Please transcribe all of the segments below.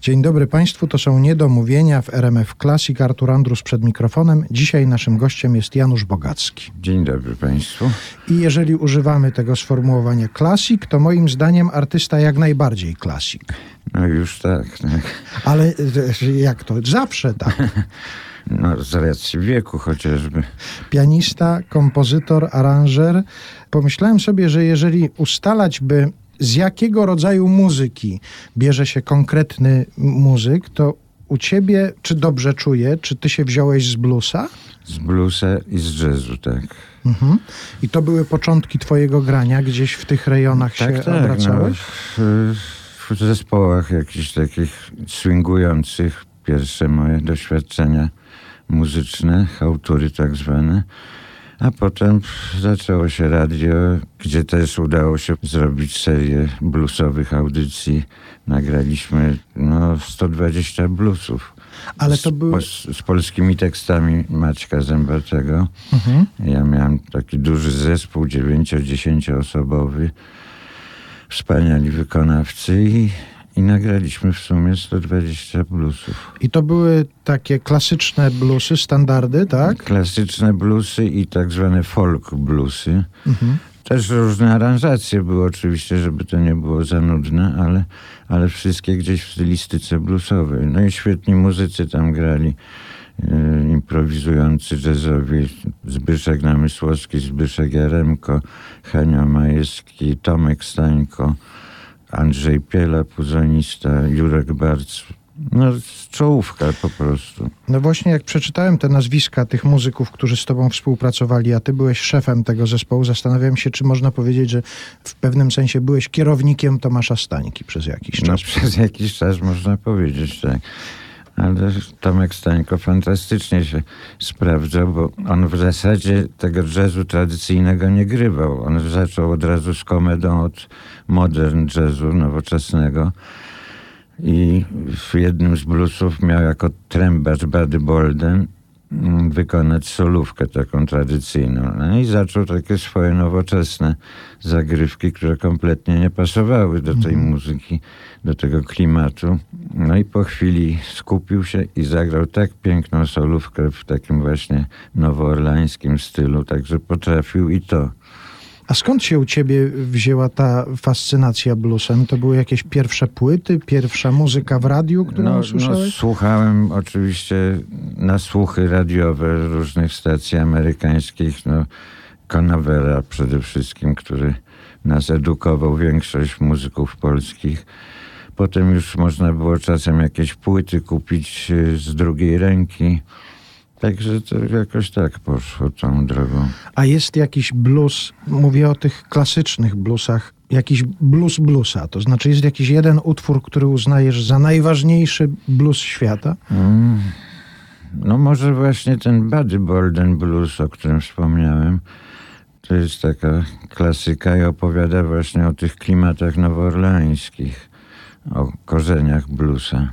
Dzień dobry Państwu, to są Niedomówienia w RMF Classic. Artur Andrus przed mikrofonem. Dzisiaj naszym gościem jest Janusz Bogacki. Dzień dobry Państwu. I jeżeli używamy tego sformułowania klasik, to moim zdaniem artysta jak najbardziej klasik. No już tak, tak. Ale e, jak to? Zawsze tak. No z racji wieku chociażby. Pianista, kompozytor, aranżer. Pomyślałem sobie, że jeżeli ustalać by z jakiego rodzaju muzyki bierze się konkretny muzyk, to u ciebie, czy dobrze czuję, czy ty się wziąłeś z bluesa? Z bluesa i z jazzu, tak. Mhm. I to były początki twojego grania, gdzieś w tych rejonach tak, się tak, obracałeś? No, w, w zespołach jakichś takich swingujących, pierwsze moje doświadczenia muzyczne, autory tak zwane. A potem zaczęło się radio, gdzie też udało się zrobić serię bluesowych audycji. Nagraliśmy no, 120 bluesów. Ale to były... z, z, polskimi tekstami Maćka Zębatego. Mhm. Ja miałem taki duży zespół, 9-10 osobowy. Wspaniali wykonawcy i i nagraliśmy w sumie 120 bluesów. I to były takie klasyczne bluesy, standardy, tak? Klasyczne bluesy i tak zwane folk bluesy. Mhm. Też różne aranżacje były oczywiście, żeby to nie było za nudne, ale, ale wszystkie gdzieś w stylistyce bluesowej. No i świetni muzycy tam grali. Yy, improwizujący jazzowi Zbyszek Namysłowski, Zbyszek Jaremko, Henio Majewski, Tomek Stańko, Andrzej Piela, puzonista, Jurek Barc. No, czołówka po prostu. No właśnie, jak przeczytałem te nazwiska tych muzyków, którzy z tobą współpracowali, a ty byłeś szefem tego zespołu, zastanawiam się, czy można powiedzieć, że w pewnym sensie byłeś kierownikiem Tomasza Stańki przez jakiś czas. No, przez jakiś czas można powiedzieć, tak. Ale Tomek Stańko fantastycznie się sprawdzał, bo on w zasadzie tego jazzu tradycyjnego nie grywał. On zaczął od razu z komedą od modern jazzu nowoczesnego. I w jednym z bluesów miał jako trębacz Buddy Bolden wykonać solówkę taką tradycyjną. No i zaczął takie swoje nowoczesne zagrywki, które kompletnie nie pasowały do tej mm. muzyki, do tego klimatu. No i po chwili skupił się i zagrał tak piękną solówkę w takim właśnie nowoorlańskim stylu, także potrafił i to. A skąd się u ciebie wzięła ta fascynacja bluesem? To były jakieś pierwsze płyty, pierwsza muzyka w radiu, którą no, słyszałeś? No, słuchałem oczywiście na słuchy radiowe różnych stacji amerykańskich, no Conavera przede wszystkim, który nas edukował, większość muzyków polskich. Potem już można było czasem jakieś płyty kupić e, z drugiej ręki. Także to jakoś tak poszło tą drogą. A jest jakiś blues, mówię o tych klasycznych bluesach, jakiś blues bluesa, to znaczy jest jakiś jeden utwór, który uznajesz za najważniejszy blues świata? Mm. No może właśnie ten Buddy Bolden Blues, o którym wspomniałem. To jest taka klasyka i opowiada właśnie o tych klimatach nowoorleańskich, o korzeniach bluesa.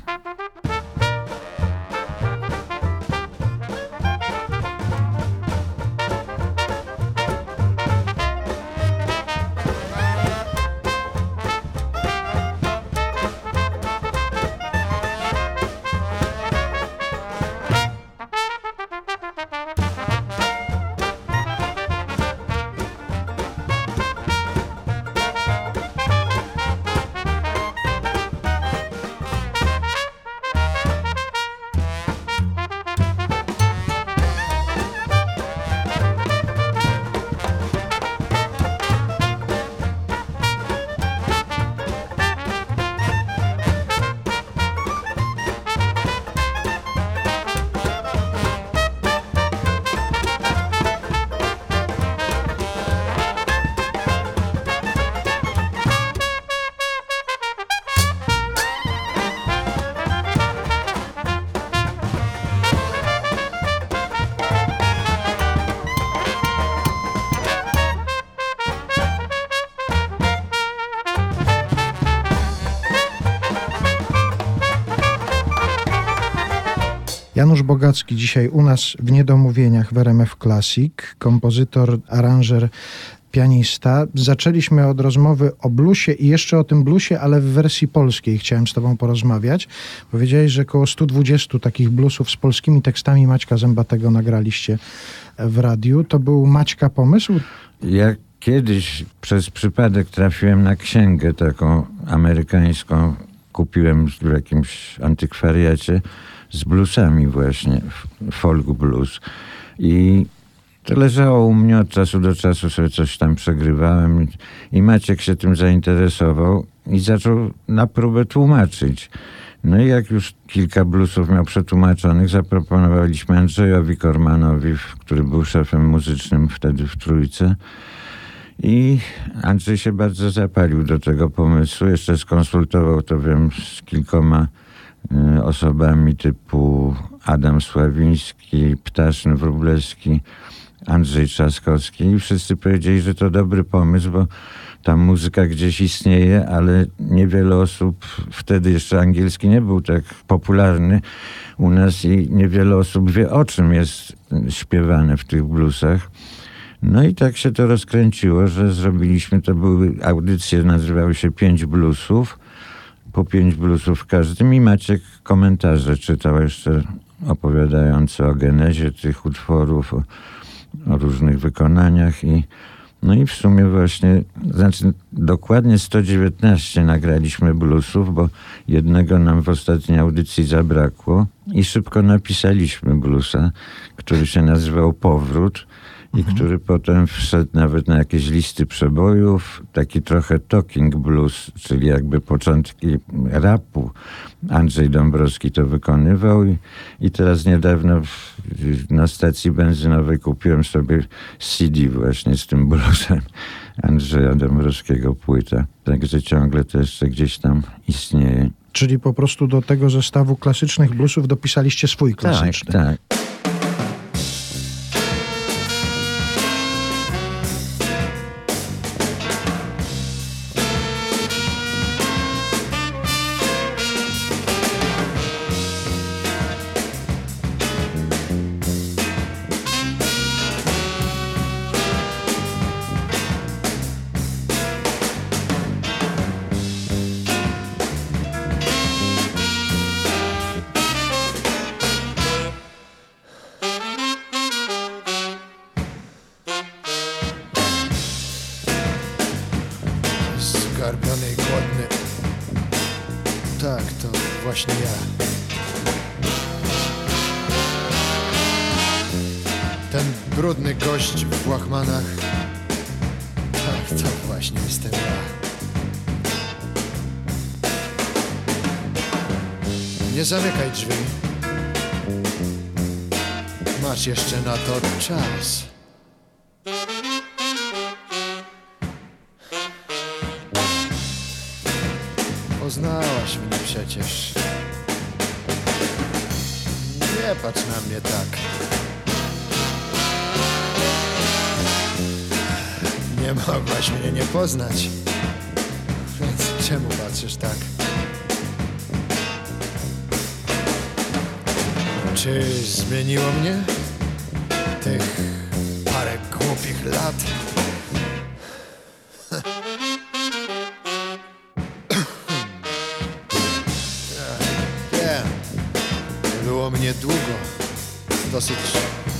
Dzisiaj u nas w Niedomówieniach w RMF Classic, kompozytor, aranżer, pianista. Zaczęliśmy od rozmowy o bluesie i jeszcze o tym bluesie, ale w wersji polskiej chciałem z tobą porozmawiać. Powiedziałeś, że około 120 takich bluesów z polskimi tekstami Maćka Zębatego nagraliście w radiu. To był Maćka pomysł? Ja kiedyś przez przypadek trafiłem na księgę taką amerykańską. Kupiłem w jakimś antykwariacie z bluesami właśnie, folk blues. I to leżało u mnie od czasu do czasu, sobie coś tam przegrywałem i Maciek się tym zainteresował i zaczął na próbę tłumaczyć. No i jak już kilka bluesów miał przetłumaczonych, zaproponowaliśmy Andrzejowi Kormanowi, który był szefem muzycznym wtedy w Trójce. I Andrzej się bardzo zapalił do tego pomysłu. Jeszcze skonsultował to, wiem, z kilkoma osobami typu Adam Sławiński, Ptaszyn Wróblewski, Andrzej Trzaskowski i wszyscy powiedzieli, że to dobry pomysł, bo ta muzyka gdzieś istnieje, ale niewiele osób, wtedy jeszcze angielski nie był tak popularny u nas i niewiele osób wie o czym jest śpiewane w tych bluesach. No i tak się to rozkręciło, że zrobiliśmy, to były audycje, nazywały się Pięć Bluesów, po pięć bluesów w każdym. I Maciek komentarze czytał jeszcze opowiadające o genezie tych utworów, o, o różnych wykonaniach. I no i w sumie właśnie, znaczy dokładnie 119 nagraliśmy bluesów, bo jednego nam w ostatniej audycji zabrakło. I szybko napisaliśmy bluesa, który się nazywał Powrót i który potem wszedł nawet na jakieś listy przebojów, taki trochę talking blues, czyli jakby początki rapu. Andrzej Dąbrowski to wykonywał i, i teraz niedawno w, na stacji benzynowej kupiłem sobie CD właśnie z tym bluesem Andrzeja Dąbrowskiego płyta. Także ciągle to jeszcze gdzieś tam istnieje. Czyli po prostu do tego zestawu klasycznych bluesów dopisaliście swój klasyczny. Tak, tak.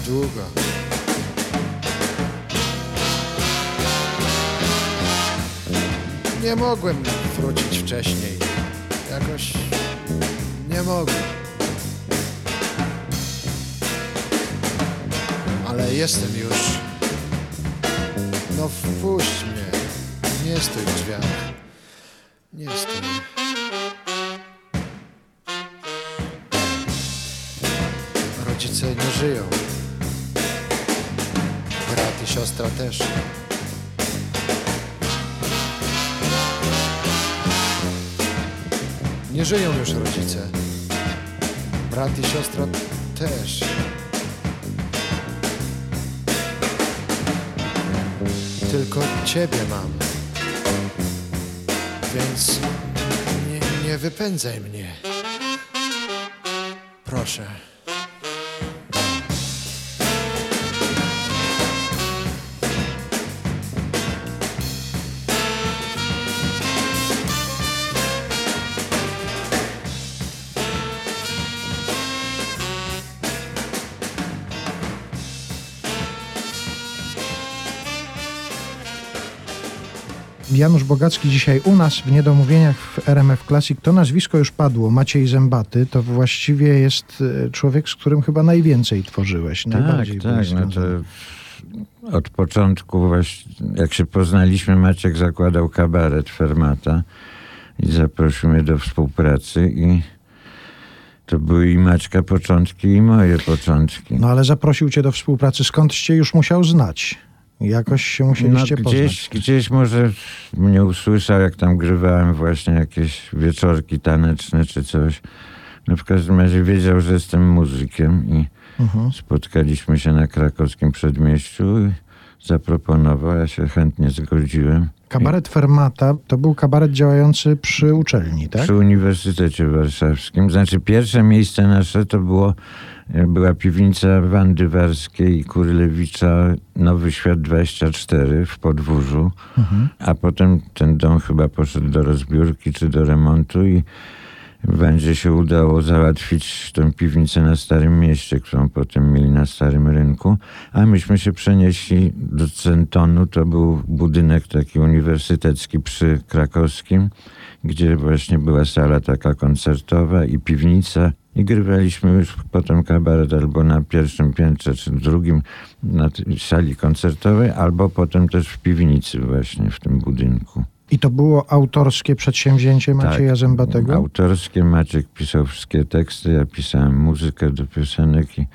Długo. Nie mogłem wrócić wcześniej. Jakoś nie mogłem. Ale jestem już. No wpuść mnie. Nie stój w drzwiach. Nie stój. Rodzice nie żyją. Nie żyją już rodzice. Brat i siostra też. Tylko ciebie mam. Więc nie, nie wypędzaj mnie. Proszę. Janusz Bogacki dzisiaj u nas w Niedomówieniach w RMF Classic. To nazwisko już padło. Maciej Zębaty to właściwie jest e, człowiek, z którym chyba najwięcej tworzyłeś. Tak, najbardziej tak. No to od początku właśnie, jak się poznaliśmy, Maciek zakładał kabaret Fermata i zaprosił mnie do współpracy i to były i Maćka początki i moje początki. No ale zaprosił cię do współpracy. Skąd cię już musiał znać? Jakoś się musieliście No, gdzieś, poznać. gdzieś może mnie usłyszał, jak tam grywałem właśnie jakieś wieczorki taneczne czy coś. No w każdym razie wiedział, że jestem muzykiem i Mhm. spotkaliśmy się na krakowskim przedmieściu i zaproponował, ja się chętnie zgodziłem. Kabaret Fermata to był kabaret działający przy uczelni, tak? Przy Uniwersytecie Warszawskim. Znaczy pierwsze miejsce nasze to było, była piwnica Wandy Warskiej i Kurylewicza Nowy Świat 24 w Podwórzu. Mhm. A potem ten dom chyba poszedł do rozbiórki czy do remontu i będzie się udało załatwić tę piwnicę na Starym Mieście, którą potem mieli na Starym Rynku. A myśmy się przenieśli do Centonu. To był budynek taki uniwersytecki przy Krakowskim, gdzie właśnie była sala taka koncertowa i piwnica. I grywaliśmy już potem kabaret albo na pierwszym piętrze, czy drugim na sali koncertowej, albo potem też w piwnicy właśnie w tym budynku. I to było autorskie przedsięwzięcie Macieja Tak. Zębatego? Autorskie Maciek pisał wszystkie teksty, ja pisałem muzykę do piosenek i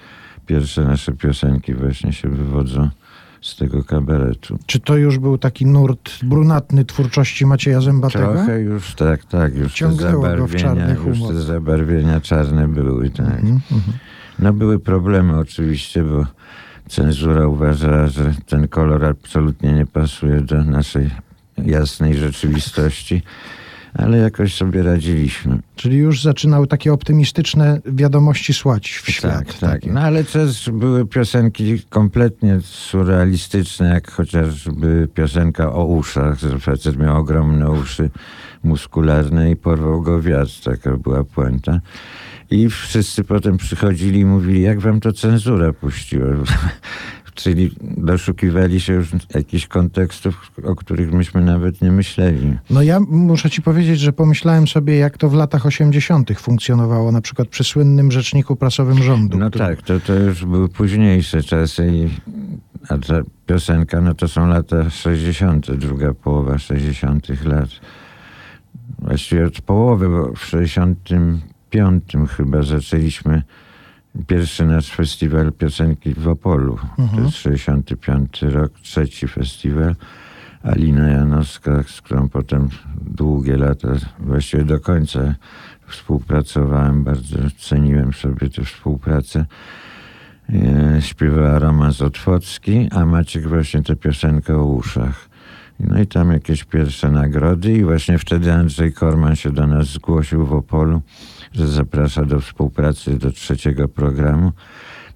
pierwsze nasze piosenki właśnie się wywodzą z tego kabaretu. Czy to już był taki nurt brunatny twórczości Macieja Zębatego? Trochę już tak, tak, już te Ciągnęło go w czarny zabarwienia, już te zabarwienia czarne były, tak. Mhm, mhm. No były problemy oczywiście, bo cenzura uważała, że ten kolor absolutnie nie pasuje do naszej jasnej rzeczywistości, ale jakoś sobie radziliśmy. Czyli już zaczynały takie optymistyczne wiadomości słać w świat. Tak, tak. No ale też były piosenki kompletnie surrealistyczne, jak chociażby piosenka o uszach, że facet miał ogromne uszy muskularne i porwał go wiatr, taka była puenta. I wszyscy potem przychodzili i mówili, jak wam to cenzura puściła. Czyli doszukiwali się już jakichś kontekstów, o których myśmy nawet nie myśleli. No ja muszę ci powiedzieć, że pomyślałem sobie, jak to w latach 80. funkcjonowało, na przykład przy słynnym rzeczniku prasowym rządu. No który- tak, to, to już były późniejsze czasy, i, a ta piosenka, no to są lata 60., druga połowa 60. lat. Właściwie od połowy, bo w 65 chyba zaczęliśmy pierwszy nasz festiwal piosenki w Opolu. To jest 65 rok, trzeci festiwal. Alina Janowska, z którą potem długie lata, właściwie do końca współpracowałem, bardzo ceniłem sobie tę współpracę. E, śpiewała romans Otwocki, a Maciek właśnie tę piosenkę o uszach. No i tam jakieś pierwsze nagrody i właśnie wtedy Andrzej Korman się do nas zgłosił w Opolu, że zaprasza do współpracy do trzeciego programu.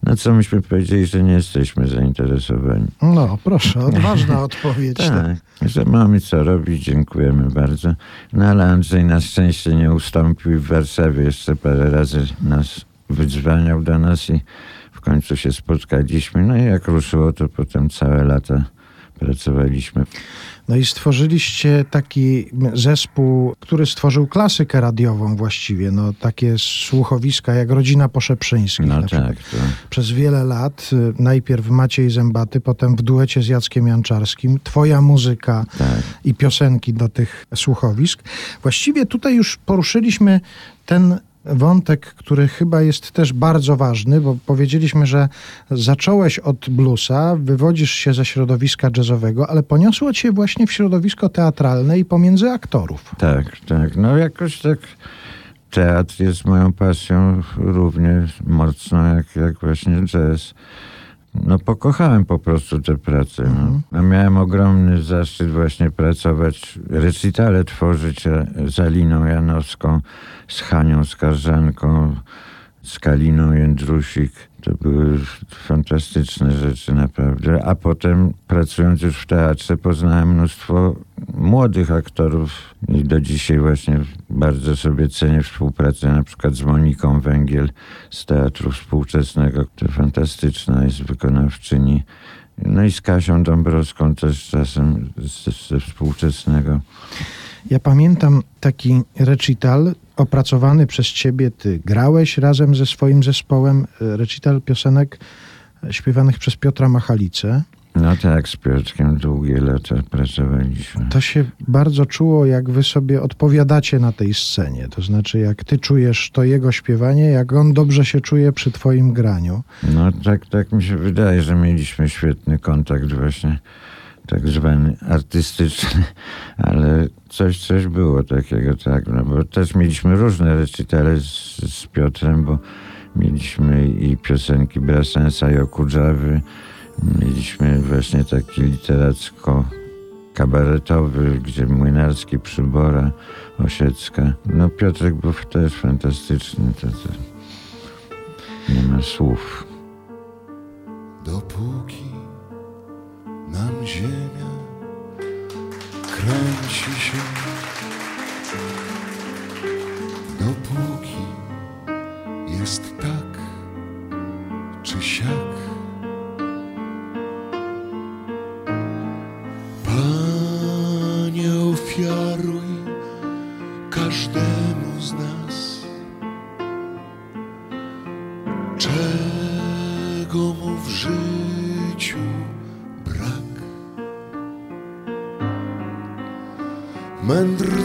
Na co myśmy powiedzieli, że nie jesteśmy zainteresowani. No proszę, odważna odpowiedź. Tak, że mamy co robić, dziękujemy bardzo. No ale Andrzej na szczęście nie ustąpił w Warszawie jeszcze parę razy nas wydzwaniał do nas i w końcu się spotkaliśmy. No i jak ruszyło, to potem całe lata pracowaliśmy. No i stworzyliście taki zespół, który stworzył klasykę radiową właściwie. No takie słuchowiska jak Rodzina Poszeprzyńskich. No tak, to Przez wiele lat, y, najpierw Maciej Zębaty, potem w duecie z Jackiem Janczarskim, twoja muzyka tak. i piosenki do tych słuchowisk. Właściwie tutaj już poruszyliśmy ten wątek, który chyba jest też bardzo ważny, bo powiedzieliśmy, że zacząłeś od bluesa, wywodzisz się ze środowiska jazzowego, ale poniosło cię właśnie w środowisko teatralne i pomiędzy aktorów. Tak, tak. No jakoś tak teatr jest moją pasją równie mocno jak, jak właśnie jazz. No pokochałem po prostu tę pracę. No. A miałem ogromny zaszczyt właśnie pracować, recitale tworzyć e, z Aliną Janowską, z Hanią Skarżanką, z Kaliną Jędrusik. To były fantastyczne rzeczy naprawdę. A potem pracując już w teatrze poznałem mnóstwo młodych aktorów i do dzisiaj właśnie bardzo sobie cenię współpracę na przykład z Moniką Węgiel z Teatru Współczesnego, która fantastyczna jest wykonawczyni. No i z Kasią Dąbrowską też czasem ze, ze współczesnego. Ja pamiętam taki recital opracowany przez ciebie. Ty grałeś razem ze swoim zespołem e, recital piosenek e, śpiewanych przez Piotra Machalicę. No tak, z Piotrkiem długie lata pracowaliśmy. To się bardzo czuło, jak wy sobie odpowiadacie na tej scenie. To znaczy, jak ty czujesz to jego śpiewanie, jak on dobrze się czuje przy twoim graniu. No tak, tak mi się wydaje, że mieliśmy świetny kontakt właśnie tak zwany artystyczny, ale coś, coś było takiego, tak, no bo też mieliśmy różne recitale z, z Piotrem, bo mieliśmy i piosenki Brasensa i Okudżawy, mieliśmy właśnie taki literacko kabaretowy, gdzie Młynarski, Przybora, Osiecka. No Piotrek był też fantastyczny, to, to nie ma słów. Dopóki nam ziemia kręci się, dopóki jest tak czy siak.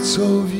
it's over.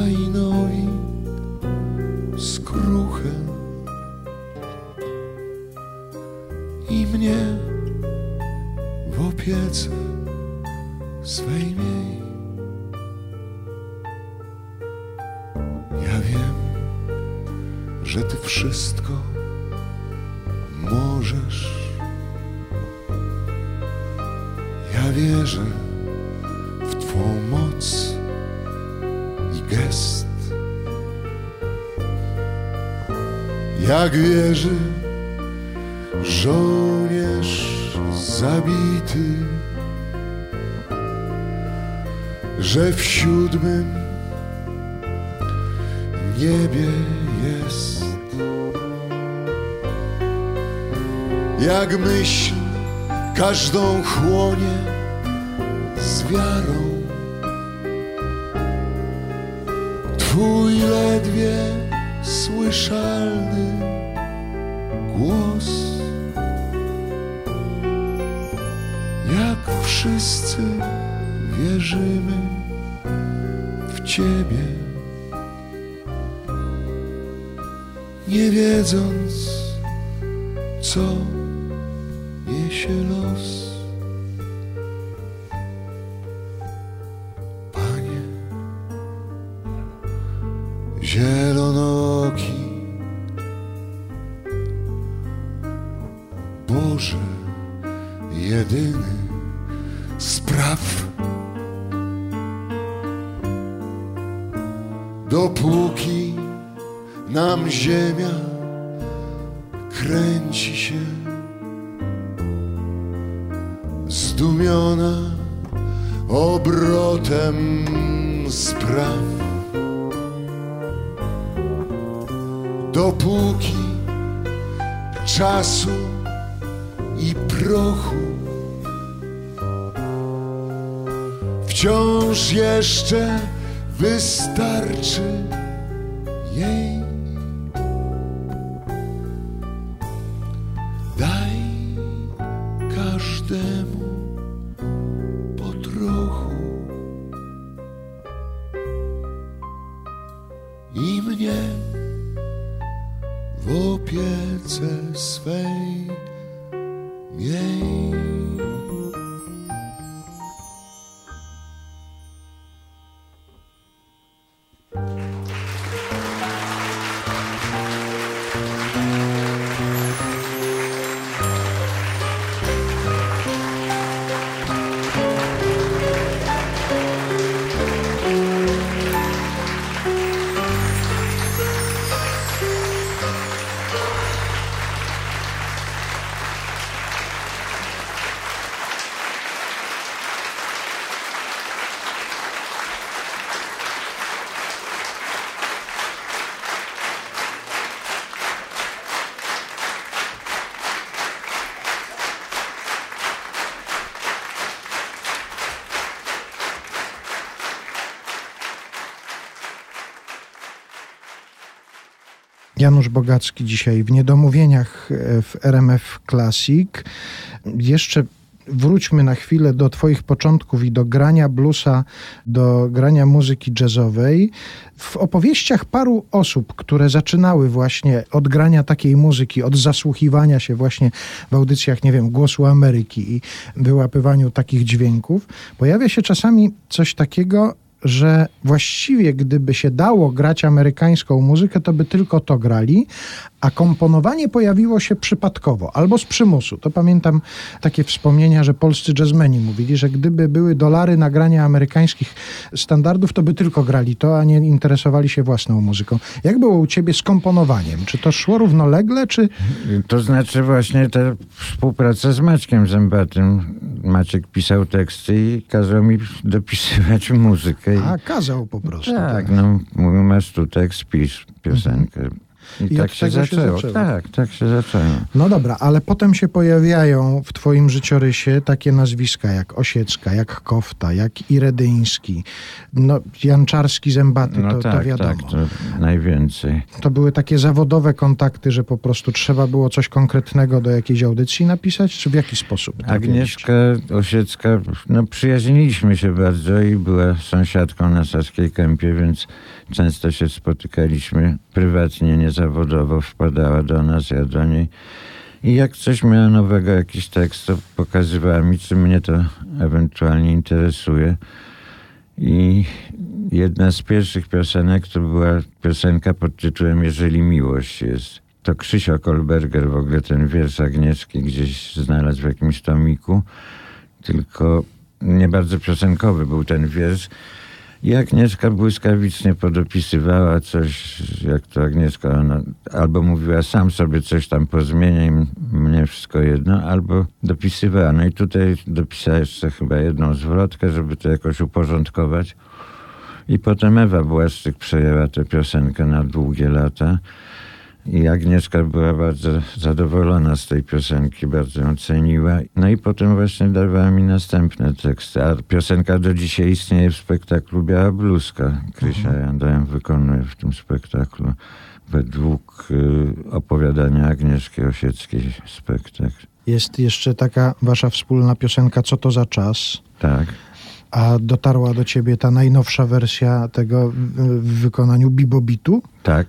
Kainowi skruchę i mnie w opiece swej miej. Ja wiem, że Ty wszystko możesz. Ja wierzę Jak wierzy żołnierz zabity, że w siódmym niebie jest. Jak myśl każdą chłonie z wiarą. Twój ledwie słyszalny głos. Jak wszyscy wierzymy w Ciebie, nie wiedząc, kręci się, zdumiona obrotem spraw. Dopóki czasu i prochu wciąż jeszcze wystarczy jej. Janusz Bogacki dzisiaj w Niedomówieniach e, w RMF Classic. Jeszcze wróćmy na chwilę do Twoich początków i do grania bluesa, do grania muzyki jazzowej. W opowieściach paru osób, które zaczynały właśnie od grania takiej muzyki, od zasłuchiwania się właśnie w audycjach, nie wiem, Głosu Ameryki i wyłapywaniu takich dźwięków, pojawia się czasami coś takiego, że właściwie gdyby się dało grać amerykańską muzykę, to by tylko to grali, a komponowanie pojawiło się przypadkowo albo z przymusu. To pamiętam takie wspomnienia, że polscy jazzmeni mówili, że gdyby były dolary na granie amerykańskich standardów, to by tylko grali to, a nie interesowali się własną muzyką. Jak było u ciebie z komponowaniem? Czy to szło równolegle, czy... To znaczy właśnie ta współpraca z Maćkiem Zębatym. Maciek pisał teksty i kazał mi dopisywać muzykę. I A, kazał po prostu. tak, no mówił, masz tu tekst, pisz piosenkę. I, I tak się tego się zaczęło. zaczęło. Tak, tak się zaczęło. No dobra, ale potem się pojawiają w twoim życiorysie takie nazwiska jak Osiecka, jak Kofta, jak Iredyński, no Janczarski, Zębaty, No to, tak, to wiadomo. tak, to najwięcej. To były takie zawodowe kontakty, że po prostu trzeba było coś konkretnego do jakiejś audycji napisać, czy w jaki sposób? Agnieszka Osiecka, no przyjaźniliśmy się bardzo i była sąsiadką na Saskiej Kępie, więc często się spotykaliśmy prywatnie, niezawodowo. Wpadała do nas, ja do niej. I jak coś miała nowego, jakiś tekst, to pokazywała mi, czy mnie to ewentualnie interesuje. I jedna z pierwszych piosenek to była piosenka pod tytułem Jeżeli miłość jest. To Krzysio Kolberger w ogóle ten wiersz Agnieszki gdzieś znalazł w jakimś tomiku, tylko nie bardzo piosenkowy był ten wiersz. I Agnieszka błyskawicznie podopisywała coś, jak to Agnieszka, ona albo mówiła sam sobie coś tam pozmieniaj, mnie wszystko jedno, albo dopisywała. No i tutaj dopisała jeszcze chyba jedną zwrotkę, żeby to jakoś uporządkować. I potem Ewa Błaszczyk przejęła tę piosenkę na długie lata. I Agnieszka była bardzo zadowolona z tej piosenki, bardzo ją ceniła. No i potem właśnie dawała mi następne teksty. A piosenka do dzisiaj istnieje w spektaklu Biała Bluzka. Krysia Jandajem wykonuje w tym spektaklu według y, opowiadania Agnieszki Osieckiej spektakl. Jest jeszcze taka wasza wspólna piosenka Co to za czas? Tak. A dotarła do ciebie ta najnowsza wersja tego w wykonaniu Bibobitu? Tak.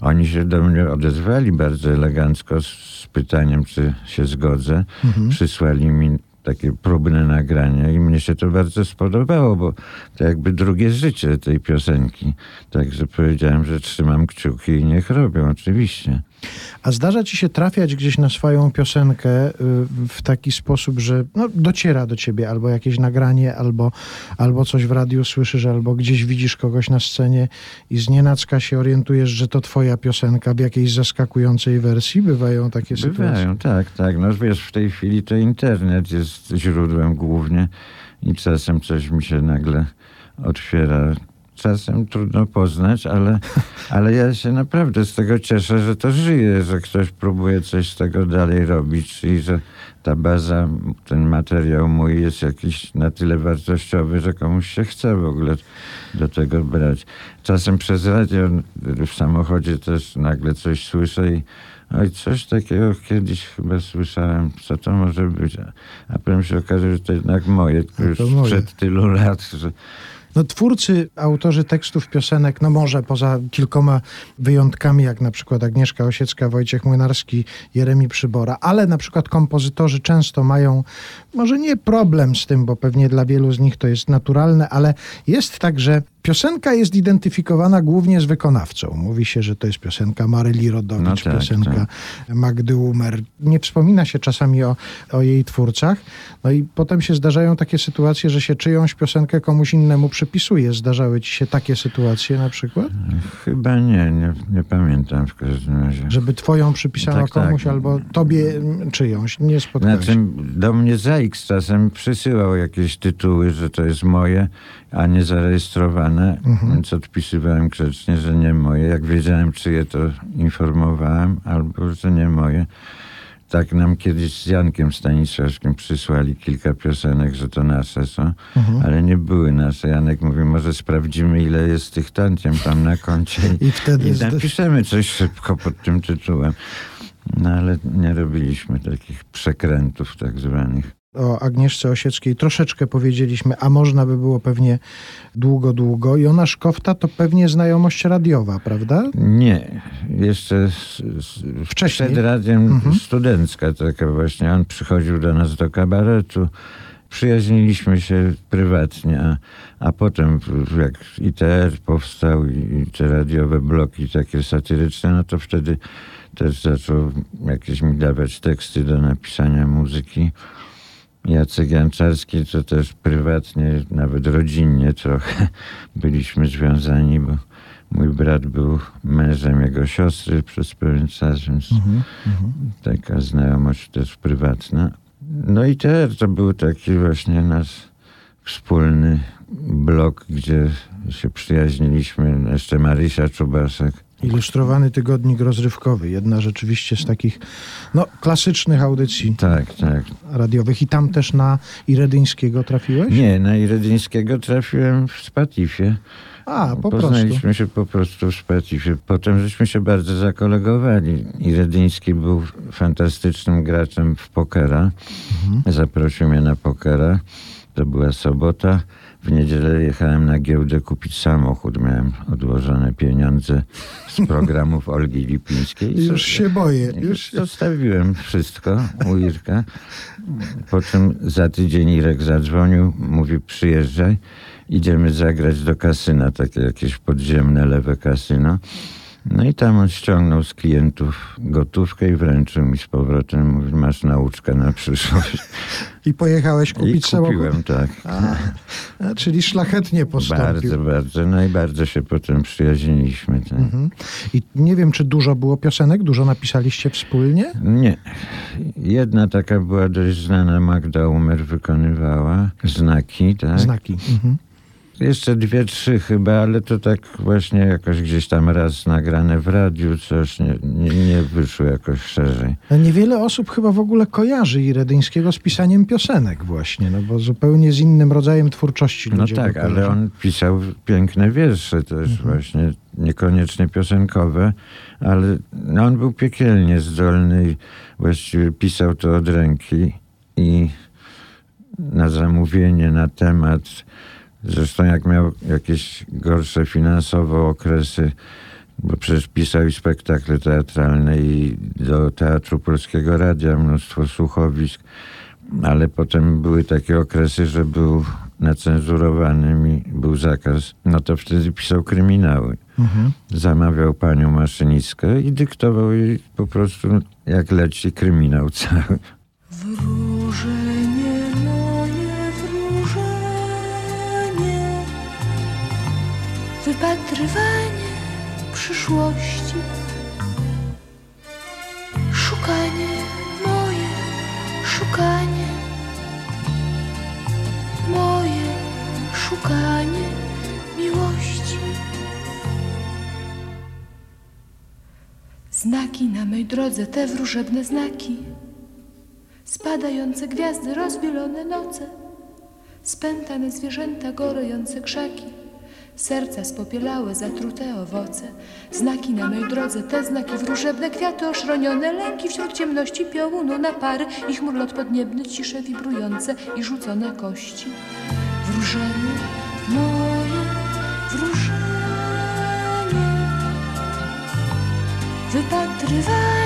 Oni się do mnie odezwali bardzo elegancko z, z pytaniem, czy się zgodzę. Przysłali mi takie próbne nagrania i mnie się to bardzo spodobało, bo to jakby drugie życie tej piosenki. Także powiedziałem, że trzymam kciuki i niech robią, oczywiście. A zdarza ci się trafiać gdzieś na swoją piosenkę y, w taki sposób, że no, dociera do ciebie albo jakieś nagranie, albo, albo coś w radiu słyszysz, albo gdzieś widzisz kogoś na scenie i z nienacka się orientujesz, że to twoja piosenka w jakiejś zaskakującej wersji? Bywają takie sytuacje? Bywają, tak, tak. No wiesz, w tej chwili to internet jest źródłem głównie i czasem coś mi się nagle otwiera. Czasem trudno poznać, ale, ale ja się naprawdę z tego cieszę, że to żyje, że ktoś próbuje coś z tego dalej robić i że ta baza, ten materiał mój jest jakiś na tyle wartościowy, że komuś się chce w ogóle do tego brać. Czasem przez radio w samochodzie też nagle coś słyszę i oj, coś takiego kiedyś chyba słyszałem, co to może być. A, potem się okaże, że to jednak moje, A już moje. sprzed tylu lat, że No, twórcy, autorzy tekstów piosenek, no może poza kilkoma wyjątkami, jak na przykład Agnieszka Osiecka, Wojciech Młynarski, Jeremi Przybora, ale na przykład kompozytorzy często mają, może nie problem z tym, bo pewnie dla wielu z nich to jest naturalne, ale jest tak, że piosenka jest identyfikowana głównie z wykonawcą. Mówi się, że to jest piosenka Maryli Rodowicz, No tak, piosenka Magdy Umer. Nie wspomina się czasami o, o jej twórcach. No i potem się zdarzają takie sytuacje, że się czyjąś piosenkę komuś innemu przypisuje. Zdarzały ci się takie sytuacje na przykład? chyba nie, nie, nie pamiętam w każdym razie. Żeby twoją przypisano Tak, tak. komuś albo tobie mm, czyjąś. Nie spotkałeś. Znaczy, do mnie ZAX czasem przysyłał jakieś tytuły, że to jest moje, a nie zarejestrowane, więc odpisywałem grzecznie, że nie moje. Jak wiedziałem, czyje, to informowałem, albo że nie moje. Tak nam kiedyś z Jankiem Stanisławskim przysłali kilka piosenek, że to nasze są, ale nie były nasze. Janek mówi, może sprawdzimy, ile jest tych tantiem tam na koncie I wtedy i napiszemy coś szybko pod tym tytułem. No ale nie robiliśmy takich przekrętów tak zwanych. O Agnieszce Osieckiej troszeczkę powiedzieliśmy, a można by było pewnie długo, długo. Jona Szkofta to pewnie znajomość radiowa, prawda? Nie, jeszcze s, s, Wcześniej? przed radiem studencka taka właśnie. On przychodził do nas do kabaretu. Przyjaźniliśmy się prywatnie, a, a potem jak ITR powstał i, i te radiowe bloki takie satyryczne, no to wtedy też zaczął jakieś mi dawać teksty do napisania muzyki. Jacek Janczarski to też prywatnie, nawet rodzinnie trochę byliśmy związani, bo mój brat był mężem jego siostry przez pewien czas, więc taka znajomość też prywatna. No i też to był taki właśnie nasz wspólny blok, gdzie się przyjaźniliśmy. Jeszcze Marysia Czubaszek. Ilustrowany tygodnik rozrywkowy. Jedna rzeczywiście z takich no, klasycznych audycji Tak, tak. radiowych. I tam też na Iredyńskiego trafiłeś? Nie, na Iredyńskiego trafiłem w Spatifie. A, po prostu. Poznaliśmy się po prostu w Spatifie. Potem żeśmy się bardzo zakolegowali. Iredyński był fantastycznym graczem w pokera. Mhm. Zaprosił mnie na pokera. To była sobota. W niedzielę jechałem na giełdę kupić samochód. Miałem odłożone pieniądze z programów Olgi Lipińskiej. Już się boję. Już zostawiłem wszystko u Irka. Po czym za tydzień Irek zadzwonił, mówi przyjeżdżaj, idziemy zagrać do kasyna, takie jakieś podziemne lewe kasyno. No i tam on ściągnął z klientów gotówkę i wręczył mi z powrotem. Mówi, masz nauczkę na przyszłość. I pojechałeś I kupić samochód? kupiłem, tak. A, a, czyli szlachetnie postąpił. Bardzo, bardzo. No i bardzo się potem przyjaźniliśmy. Tak. Mhm. I nie wiem, czy dużo było piosenek, dużo napisaliście wspólnie? Nie. Jedna taka była dość znana, Magda Umer wykonywała. Znaki, tak? Znaki. Mhm. Jeszcze dwie, trzy chyba, ale to tak właśnie jakoś gdzieś tam raz nagrane w radiu, coś nie, nie, nie wyszło jakoś szerzej. No Niewiele osób chyba w ogóle kojarzy Iredyńskiego z pisaniem piosenek właśnie, no bo zupełnie z innym rodzajem twórczości No ludzie tak, go ale on pisał piękne wiersze też właśnie, niekoniecznie piosenkowe, ale no on był piekielnie zdolny i właściwie pisał to od ręki i na zamówienie, na temat. Zresztą jak miał jakieś gorsze finansowo okresy, bo przecież pisał i spektakle teatralne i do Teatru Polskiego Radia mnóstwo słuchowisk, ale potem były takie okresy, że był nacenzurowanym i był zakaz, no to wtedy pisał kryminały. Mhm. Zamawiał panią maszynistkę i dyktował jej po prostu jak leci kryminał cały. Wypatrywanie przyszłości, szukanie moje, szukanie, moje szukanie miłości. Znaki na mej drodze, te wróżebne znaki. Spadające gwiazdy, rozbielone noce, spętane zwierzęta, gorejące krzaki, serca spopielałe, zatrute owoce, znaki na mej drodze, te znaki wróżebne, kwiaty oszronione, lęki wśród ciemności piołunu na pary, ich murlot podniebny, cisze wibrujące i rzucone kości. Wróżenie moje, wróżenie, wypatrywanie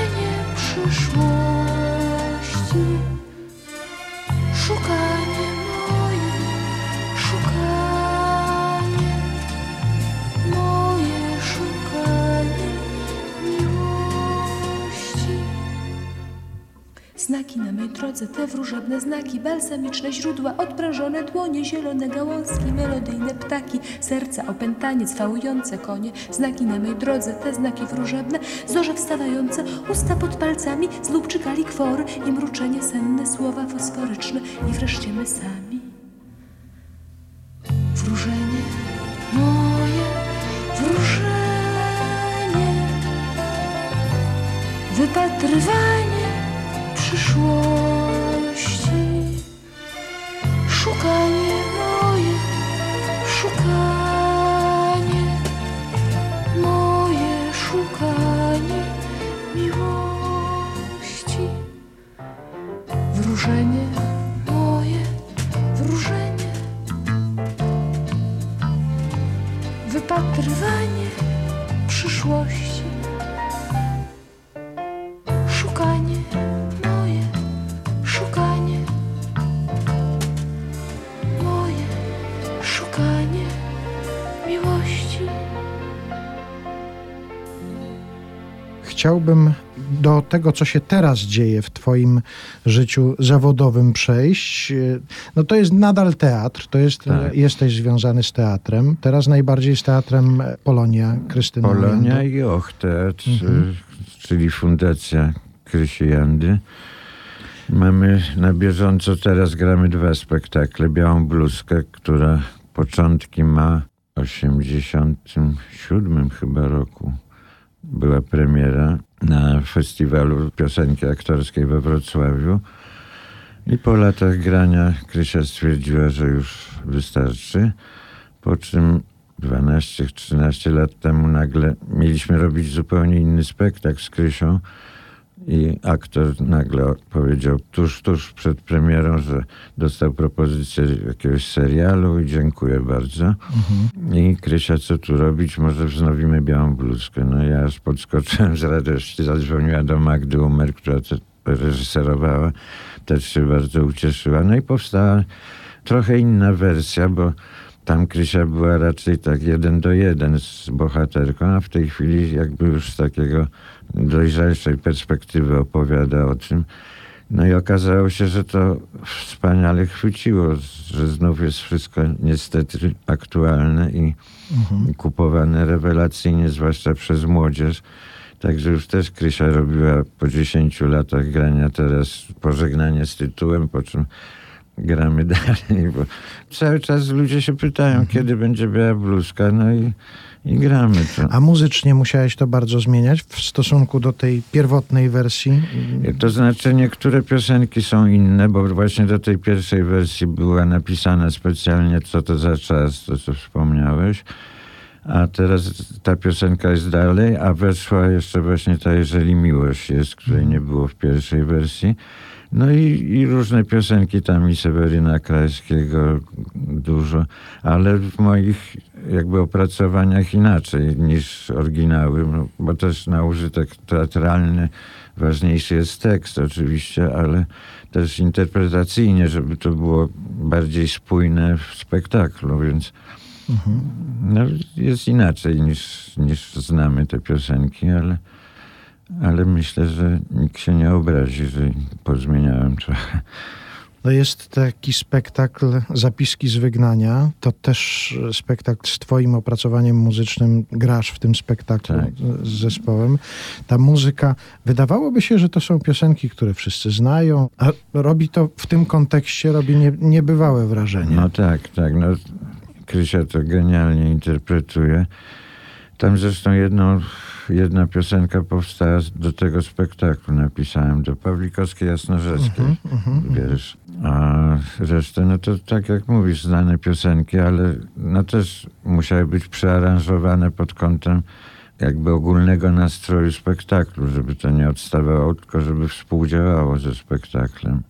Znaki na mej drodze, te wróżebne znaki, balsamiczne źródła, odprężone dłonie, zielone gałązki, melodyjne ptaki, serca opętanie, cwałujące konie, znaki na mej drodze, te znaki wróżebne, zorze wstawające, usta pod palcami, znów czykali kwory i mruczenie senne, słowa fosforyczne. I wreszcie my sami. Wróżenie moje, wróżenie, wypatrywanie Chciałbym do tego, co się teraz dzieje w Twoim życiu zawodowym przejść. No to jest nadal teatr, to jest, Tak. jesteś związany z teatrem. Teraz najbardziej z teatrem Polonia Krystyny Polonia Jandy. i Och Teatr, y, czyli Fundacja Krysi Jandy. Mamy na bieżąco, teraz gramy dwa spektakle. Białą bluzkę, która początki ma w 87 chyba roku. Była premiera na festiwalu piosenki aktorskiej we Wrocławiu. I po latach grania Krysia stwierdziła, że już wystarczy. Po czym 12-13 lat temu nagle mieliśmy robić zupełnie inny spektakl z Krysią i aktor nagle powiedział tuż, tuż przed premierą, że dostał propozycję jakiegoś serialu i dziękuję bardzo. I Krysia, co tu robić? Może wznowimy Białą Bluzkę. No ja aż podskoczyłem z radości, zadzwoniła do Magdy Umer, która to reżyserowała. Też się bardzo ucieszyła. No i powstała trochę inna wersja, bo tam Krysia była raczej tak jeden do jeden z bohaterką, a w tej chwili jakby już z takiego dojrzalszej perspektywy opowiada o tym. No i okazało się, że to wspaniale chwyciło, że znów jest wszystko niestety aktualne i i kupowane rewelacyjnie, zwłaszcza przez młodzież. Także już też Krysia robiła po 10 latach grania teraz pożegnanie z tytułem, po czym gramy dalej, bo cały czas ludzie się pytają, kiedy będzie biała bluzka, no i, i gramy to. A muzycznie musiałeś to bardzo zmieniać w stosunku do tej pierwotnej wersji? To znaczy niektóre piosenki są inne, bo właśnie do tej pierwszej wersji była napisana specjalnie co to za czas, to co wspomniałeś. A teraz ta piosenka jest dalej, a weszła jeszcze właśnie ta Jeżeli miłość jest, której nie było w pierwszej wersji. No i, i różne piosenki tam i Seweryna Krajskiego dużo, ale w moich jakby opracowaniach inaczej niż oryginały, no, bo też na użytek teatralny ważniejszy jest tekst oczywiście, ale też interpretacyjnie, żeby to było bardziej spójne w spektaklu, więc no, jest inaczej niż, niż znamy te piosenki, ale, ale myślę, że nikt się nie obrazi, że pozmieniałem trochę. To jest taki spektakl Zapiski z wygnania. To też spektakl z twoim opracowaniem muzycznym. Grasz w tym spektaklu Tak. z zespołem. Ta muzyka, wydawałoby się, że to są piosenki, które wszyscy znają, a robi to w tym kontekście, robi nie, niebywałe wrażenie. No tak, tak. No, Krysia to genialnie interpretuje. Tam zresztą jedną, jedna piosenka powstała do tego spektaklu. Napisałem do Pawlikowskiej Jasnorzeckiej wiersz. A resztę, no to tak jak mówisz, znane piosenki, ale no też musiały być przearanżowane pod kątem jakby ogólnego nastroju spektaklu, żeby to nie odstawało, tylko żeby współdziałało ze spektaklem.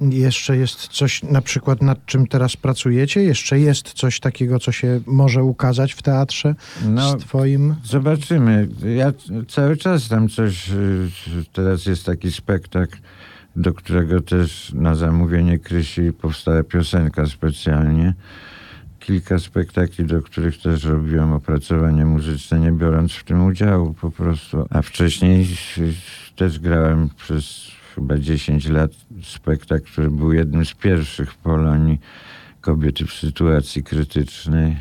Jeszcze jest coś, na przykład nad czym teraz pracujecie? Jeszcze jest coś takiego, co się może ukazać w teatrze No, z twoim... Zobaczymy. Ja cały czas tam coś. y, Teraz jest taki spektakl, do którego też na zamówienie Krysi powstała piosenka specjalnie. Kilka spektakli, do których też robiłem opracowanie muzyczne, nie biorąc w tym udziału po prostu. A wcześniej y, też grałem przez chyba 10 lat spektakl, który był jednym z pierwszych w Polonii. Kobiety w sytuacji krytycznej.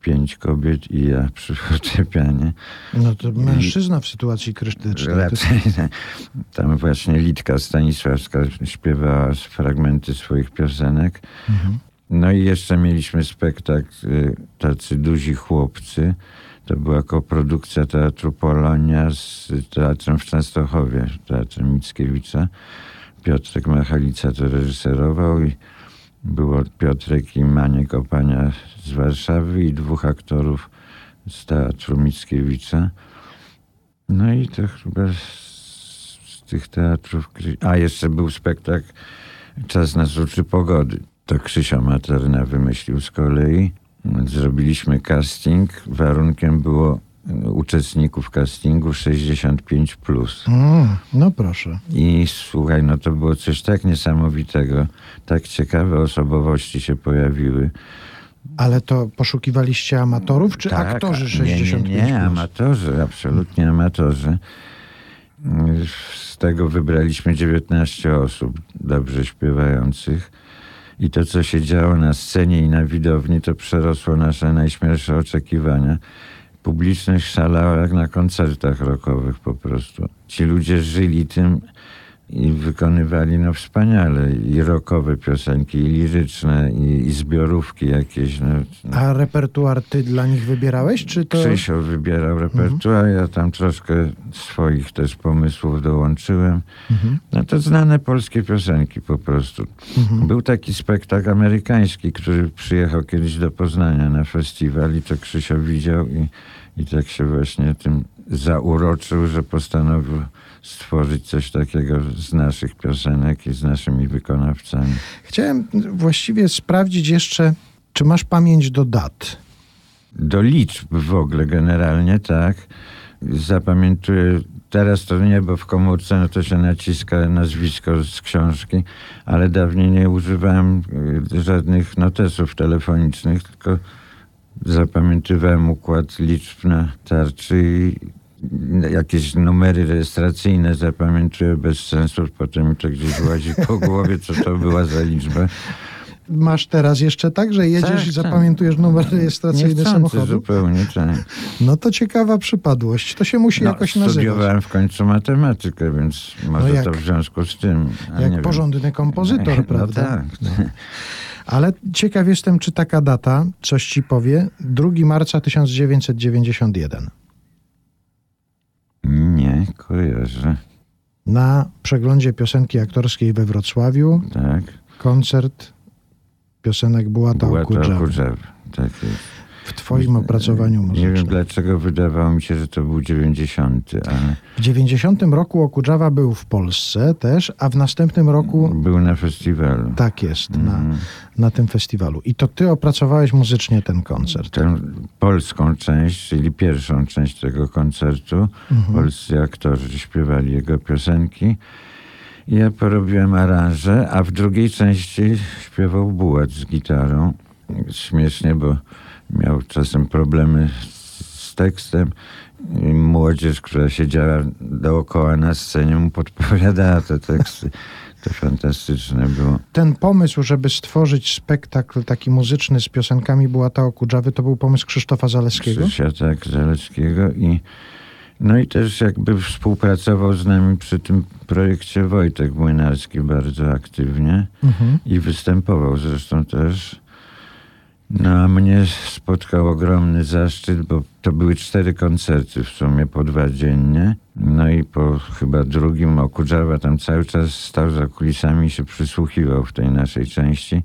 Pięć kobiet i ja przy fortepianie. No to mężczyzna w sytuacji krytycznej. Raczej tam właśnie Litka Stanisławska śpiewała fragmenty swoich piosenek. No i jeszcze mieliśmy spektakl y, Tacy duzi chłopcy. To była koprodukcja Teatru Polonia z Teatrem w Częstochowie, Teatrem Mickiewicza. Piotrek Machalica to reżyserował i było Piotrek i Maniek Opania z Warszawy i dwóch aktorów z Teatru Mickiewicza. No i to chyba z, z tych teatrów. A jeszcze był spektakl Czas nas uczy pogody. To Krzysia Materna wymyślił z kolei. Zrobiliśmy casting. Warunkiem było y, uczestników castingu 65 plus. Mm, no proszę. I słuchaj, no to było coś tak niesamowitego. Tak ciekawe osobowości się pojawiły. Ale to poszukiwaliście amatorów, czy Tak, aktorzy a- 65+. Nie, nie, nie, amatorzy, absolutnie amatorzy. Z tego wybraliśmy 19 osób dobrze śpiewających. I to, co się działo na scenie i na widowni, to przerosło nasze najśmielsze oczekiwania. Publiczność szalała jak na koncertach rockowych po prostu. Ci ludzie żyli tym i wykonywali no wspaniale i rockowe piosenki, i liryczne, i, i zbiorówki jakieś. No, A repertuar ty dla nich wybierałeś, czy to... Krzysio wybierał repertuar, ja tam troszkę swoich też pomysłów dołączyłem. No to znane polskie piosenki po prostu. Był taki spektakl amerykański, który przyjechał kiedyś do Poznania na festiwal i to Krzysio widział i, i tak się właśnie tym zauroczył, że postanowił stworzyć coś takiego z naszych piosenek i z naszymi wykonawcami. Chciałem właściwie sprawdzić jeszcze, czy masz pamięć do dat. Do liczb w ogóle generalnie, tak. Zapamiętuję, teraz to nie, bo w komórce no to się naciska nazwisko z książki, ale dawniej nie używałem y, żadnych notesów telefonicznych, tylko zapamiętywałem układ liczb na tarczy i jakieś numery rejestracyjne zapamiętuję bez sensu, potem mi to gdzieś łazi po głowie, co to była za liczba. Masz teraz jeszcze tak, że jedziesz Tak, i tak. zapamiętujesz numer rejestracyjny samochodu? zupełnie, tak. No to ciekawa przypadłość. To się musi No, jakoś nazywać. studiowałem w końcu matematykę, więc może No jak- to w związku z tym. Jak porządny kompozytor, no prawda? tak. Ale ciekaw jestem, czy taka data coś ci powie. 2 marca 1991. Kojarzę. Na przeglądzie piosenki aktorskiej we Wrocławiu Tak. koncert piosenek Bułata. Okudżawy. Tak jest. W twoim opracowaniu Nie muzycznym. wiem dlaczego wydawało mi się, że to był 90, ale W 90 roku Okudżawa był w Polsce też, a w następnym roku był na festiwalu. tak jest, na, Mhm. na tym festiwalu. I to ty opracowałeś muzycznie ten koncert. Polską część, czyli pierwszą część tego koncertu, polscy aktorzy śpiewali jego piosenki. Ja porobiłem aranże, a w drugiej części śpiewał Bułat z gitarą. Śmiesznie, bo miał czasem problemy z tekstem. I Młodzież, która siedziała dookoła na scenie, mu podpowiadała te teksty. To fantastyczne było. Ten pomysł, żeby stworzyć spektakl taki muzyczny z piosenkami Bułata Okudżawy, to był pomysł Krzysztofa Zaleskiego? Krzysia tak, Zaleckiego i no i też jakby współpracował z nami przy tym projekcie Wojtek Młynarski bardzo aktywnie Mhm. i występował zresztą też. No a mnie spotkał ogromny zaszczyt, bo to były cztery koncerty w sumie po dwa dziennie. No i po chyba drugim Okudżawa tam cały czas stał za kulisami i się przysłuchiwał w tej naszej części.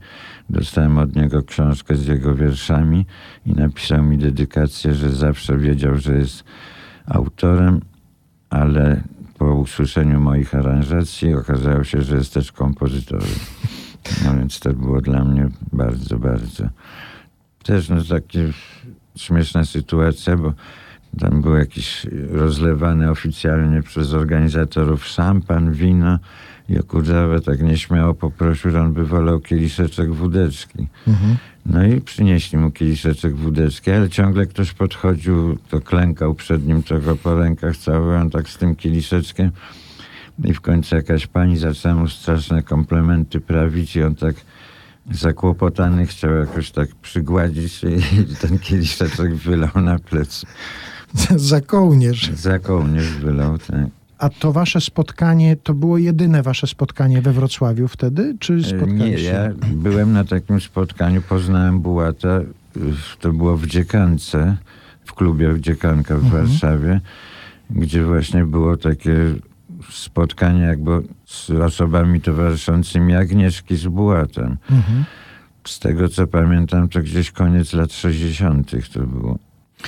Dostałem od niego książkę z jego wierszami i napisał mi dedykację, że zawsze wiedział, że jest autorem, ale po usłyszeniu moich aranżacji okazało się, że jest też kompozytorem. No więc to było dla mnie bardzo, bardzo. Też no takie śmieszna sytuacja, bo tam był jakiś rozlewany oficjalnie przez organizatorów szampan, wino i Okudżawa tak nieśmiało poprosił, że on by wolał kieliszeczek wódeczki. Mhm. No i przynieśli mu kieliszeczek wódeczki, ale ciągle ktoś podchodził, to klękał przed nim, tego po rękach cały, on tak z tym kieliszeczkiem. I w końcu jakaś pani zaczęła mu straszne komplementy prawić i on tak zakłopotany chciał jakoś tak przygładzić się i ten kieliszeczek wylał na plecy. Za kołnierz. Za kołnierz wylał, tak. A to wasze spotkanie, to było jedyne wasze spotkanie we Wrocławiu wtedy? Czy Nie, spotkaliście? ja byłem na takim spotkaniu, poznałem Bułata, to było w Dziekance, w klubie Dziekanka w Warszawie, gdzie właśnie było takie spotkanie jakby z osobami towarzyszącymi Agnieszki z Bułatem. Mhm. Z tego co pamiętam, to gdzieś koniec lat 60. to było.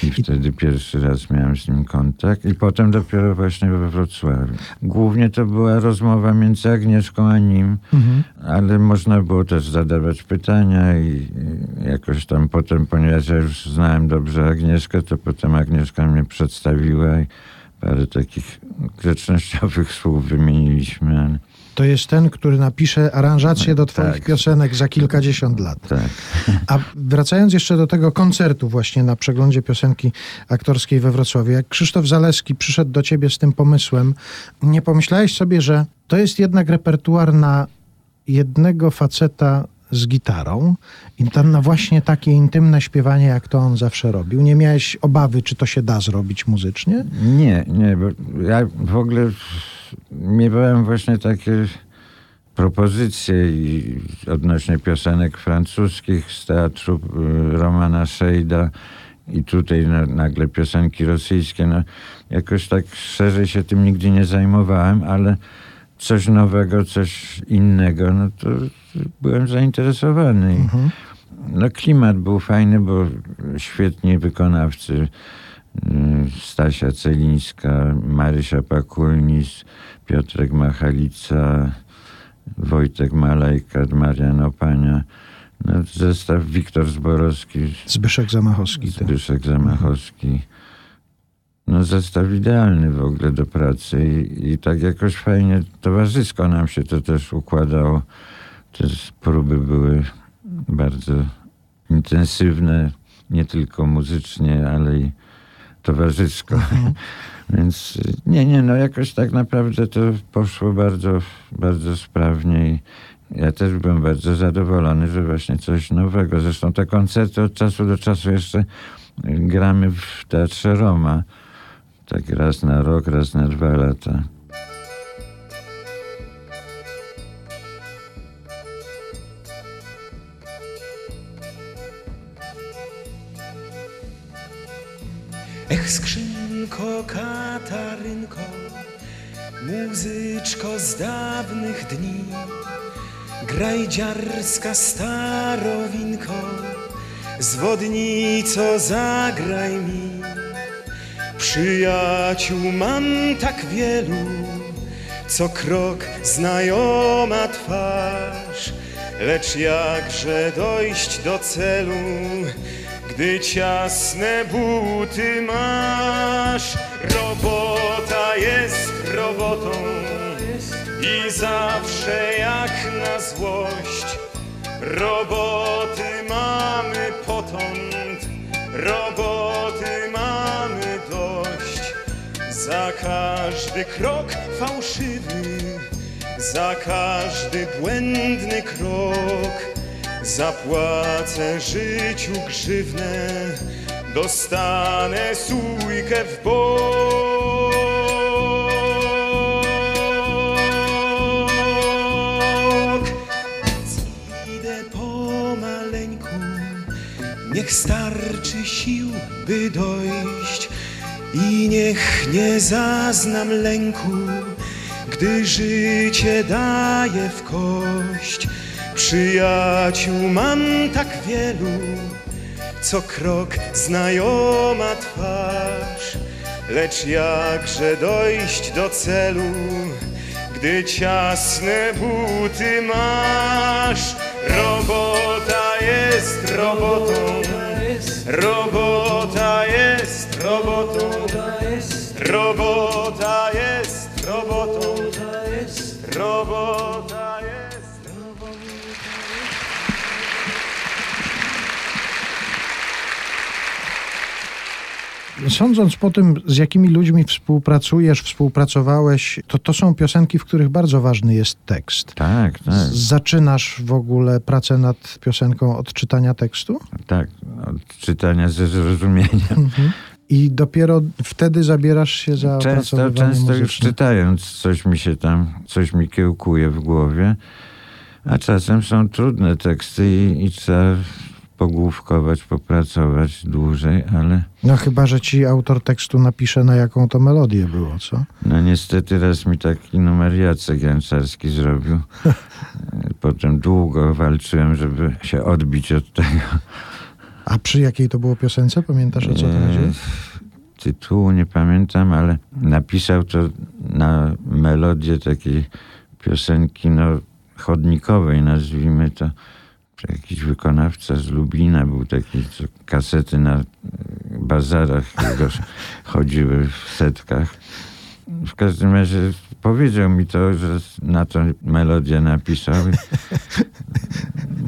I wtedy pierwszy raz miałem z nim kontakt i potem dopiero właśnie we Wrocławiu. Głównie to była rozmowa między Agnieszką a nim, Mhm. ale można było też zadawać pytania i, i jakoś tam potem, ponieważ ja już znałem dobrze Agnieszkę, to potem Agnieszka mnie przedstawiła i parę takich grzecznościowych słów wymieniliśmy. Ale To jest ten, który napisze aranżację do twoich Tak. piosenek za kilkadziesiąt lat. tak. A wracając jeszcze do tego koncertu właśnie na przeglądzie piosenki aktorskiej we Wrocławiu, jak Krzysztof Zaleski przyszedł do ciebie z tym pomysłem, nie pomyślałeś sobie, że to jest jednak repertuar na jednego faceta z gitarą i tam właśnie takie intymne śpiewanie, jak to on zawsze robił. Nie miałeś obawy, czy to się da zrobić muzycznie? Nie, nie, bo ja w ogóle miewałem właśnie takie propozycje i odnośnie piosenek francuskich z teatru y, Romana Szejda i tutaj na, nagle piosenki rosyjskie. No, jakoś tak szerzej się tym nigdy nie zajmowałem, ale coś nowego, coś innego, no to byłem zainteresowany. I, no klimat był fajny, bo świetni wykonawcy. y, Stasia Celińska, Marysia Pakulnis, Piotrek Machalica, Wojtek Malajka, Marian Opania. No, zestaw Wiktor Zborowski, Zbyszek Zamachowski. tak. Zbyszek Zamachowski. No zestaw idealny w ogóle do pracy i, i tak jakoś fajnie towarzysko nam się to też układało. Te próby były bardzo intensywne, nie tylko muzycznie, ale i towarzysko. Więc y, nie, nie, no jakoś tak naprawdę to poszło bardzo, bardzo sprawnie i ja też byłem bardzo zadowolony, że właśnie coś nowego. Zresztą te koncerty od czasu do czasu jeszcze gramy w Teatrze Roma. Tak raz na rok, raz na dwa lata. Ech, skrzynko, katarynko, muzyczko z dawnych dni, graj dziarska starowinko, Zwodnico zagraj mi Przyjaciół mam tak wielu Co krok znajoma twarz Lecz jakże dojść do celu Gdy ciasne buty masz Robota jest robotą I zawsze jak na złość Roboty mamy potąd, roboty. Za każdy krok fałszywy, za każdy błędny krok zapłacę życiu grzywnę, dostanę sójkę w bok. Niech starczy sił, by dojść i niech nie zaznam lęku, gdy życie daje w kość. Przyjaciół mam tak wielu, co krok znajoma twarz, lecz jakże dojść do celu, gdy ciasne buty masz. Robota jest robotą, robota jest robotą, robota jest robotą, robota jest robotą. Sądząc po tym, z jakimi ludźmi współpracujesz, współpracowałeś, to to są piosenki, w których bardzo ważny jest tekst. Tak, tak, Zaczynasz w ogóle pracę nad piosenką od czytania tekstu tak. Od czytania ze zrozumieniem. i dopiero wtedy zabierasz się za Często, często już muzyczne. czytając coś mi się tam, coś mi kiełkuje w głowie, a czasem są trudne teksty i, i trzeba pogłówkować, popracować dłużej, ale No chyba, że ci autor tekstu napisze, na jaką to melodię było, co? no niestety raz mi taki numer Jacek Janczarski zrobił. Potem długo walczyłem, żeby się odbić od tego. A przy jakiej to było piosence? Pamiętasz, o co to chodzi? Tytułu nie pamiętam, ale napisał to na melodię takiej piosenki no, chodnikowej, nazwijmy to. Jakiś wykonawca z Lublina był taki, co kasety na bazarach chodziły w setkach. W każdym razie powiedział mi to, że na to melodię napisał.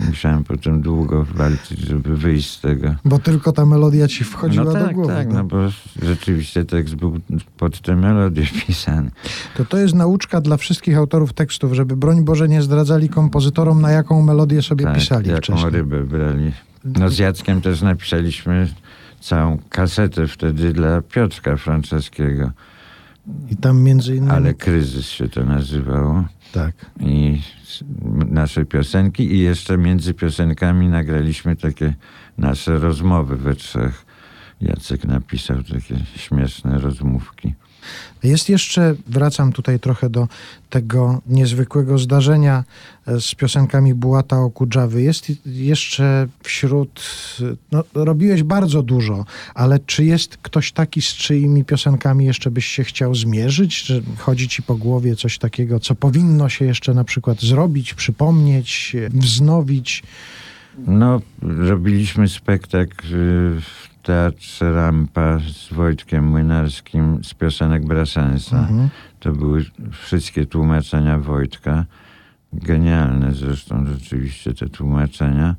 Musiałem potem długo walczyć, żeby wyjść z tego. Bo tylko ta melodia ci wchodziła no tak, do głowy. Tak, no. no bo rzeczywiście tekst był pod tę melodię pisany. To to jest nauczka dla wszystkich autorów tekstów, żeby broń Boże nie zdradzali kompozytorom, na jaką melodię sobie Tak, pisali jaką wcześniej. rybę brali. No z Jackiem też napisaliśmy całą kasetę wtedy dla Piotrka Franceskiego, I tam między innymi... ale kryzys się to nazywało. Tak. I nasze piosenki i jeszcze między piosenkami nagraliśmy takie nasze rozmowy we trzech. Jacek napisał takie śmieszne rozmówki. Jest jeszcze, wracam tutaj trochę do tego niezwykłego zdarzenia e, z piosenkami Bułata Okudżawy. Jest jeszcze wśród, no robiłeś bardzo dużo, ale czy jest ktoś taki, z czyimi piosenkami jeszcze byś się chciał zmierzyć? Czy chodzi ci po głowie coś takiego, co powinno się jeszcze na przykład zrobić, przypomnieć, e, wznowić? No, robiliśmy spektakl Teatrze Rampa z Wojtkiem Młynarskim z piosenek Brasensa. Mhm. To były wszystkie tłumaczenia Wojtka. Genialne zresztą rzeczywiście te tłumaczenia.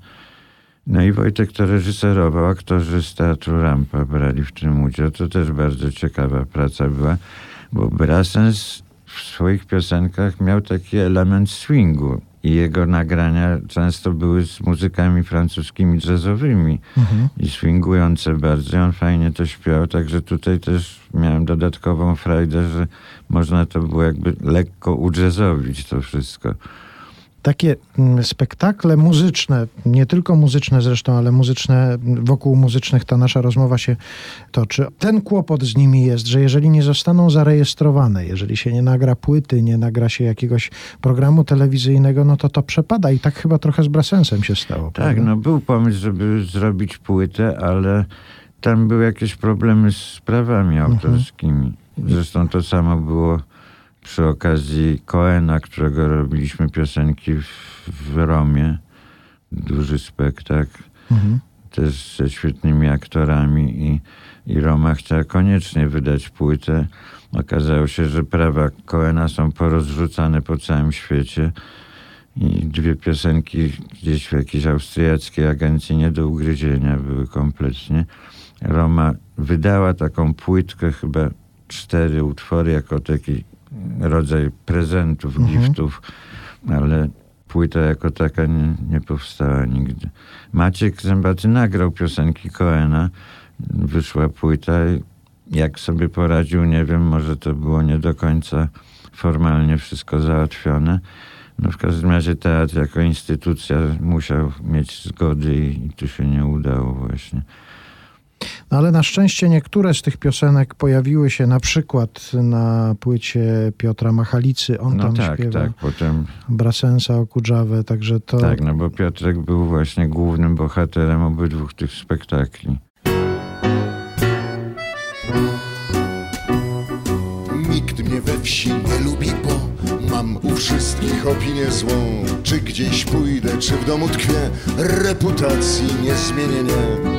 No i Wojtek to reżyserował, aktorzy z Teatru Rampa brali w tym udział. To też bardzo ciekawa praca była, bo Brassens w swoich piosenkach miał taki element swingu i jego nagrania często były z muzykami francuskimi jazzowymi Mhm. i swingujące bardzo. On fajnie to śpiewał, także tutaj też miałem dodatkową frajdę, że można to było jakby lekko ujazzowić to wszystko. Takie mm, spektakle muzyczne, nie tylko muzyczne zresztą, ale muzyczne, wokół muzycznych ta nasza rozmowa się toczy. Ten kłopot z nimi jest, że jeżeli nie zostaną zarejestrowane, jeżeli się nie nagra płyty, nie nagra się jakiegoś programu telewizyjnego, no to to przepada i tak chyba trochę z Brasensem się stało. Tak, prawda? no był pomysł, żeby zrobić płytę, ale tam były jakieś problemy z prawami autorskimi. Zresztą to samo było przy okazji Coena, którego robiliśmy piosenki w, w Romie. Duży spektakl. Mhm. Też ze świetnymi aktorami i, i Roma chciała koniecznie wydać płytę. Okazało się, że prawa Coena są porozrzucane po całym świecie i dwie piosenki gdzieś w jakiejś austriackiej agencji nie do ugryzienia były kompletnie. Roma wydała taką płytkę, chyba cztery utwory, jako taki rodzaj prezentów, giftów, ale płyta jako taka nie, nie powstała nigdy. Maciek Zębaty nagrał piosenki Coena, wyszła płyta i jak sobie poradził, nie wiem, może to było nie do końca formalnie wszystko załatwione. No w każdym razie teatr jako instytucja musiał mieć zgody i, i tu się nie udało właśnie. No ale na szczęście niektóre z tych piosenek pojawiły się na przykład na płycie Piotra Machalicy. On No tam tak, śpiewa tak, potem Brasensa o Kudżawę, także to... tak, no bo Piotrek był właśnie głównym bohaterem obydwu tych spektakli. Nikt mnie we wsi nie lubi, bo mam u wszystkich opinię złą. Czy gdzieś pójdę, czy w domu tkwię, reputacji nie zmienię, nie.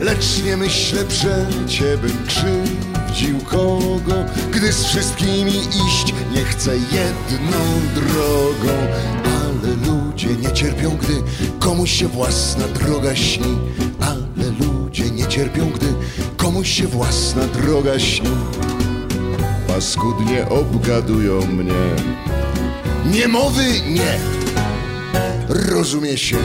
Lecz nie myślę przecie, bym krzywdził kogo, gdy z wszystkimi iść nie chcę jedną drogą. Ale ludzie nie cierpią, gdy komuś się własna droga śni. Ale ludzie nie cierpią, gdy komuś się własna droga śni paskudnie obgadują mnie. Niemowy nie, rozumie się.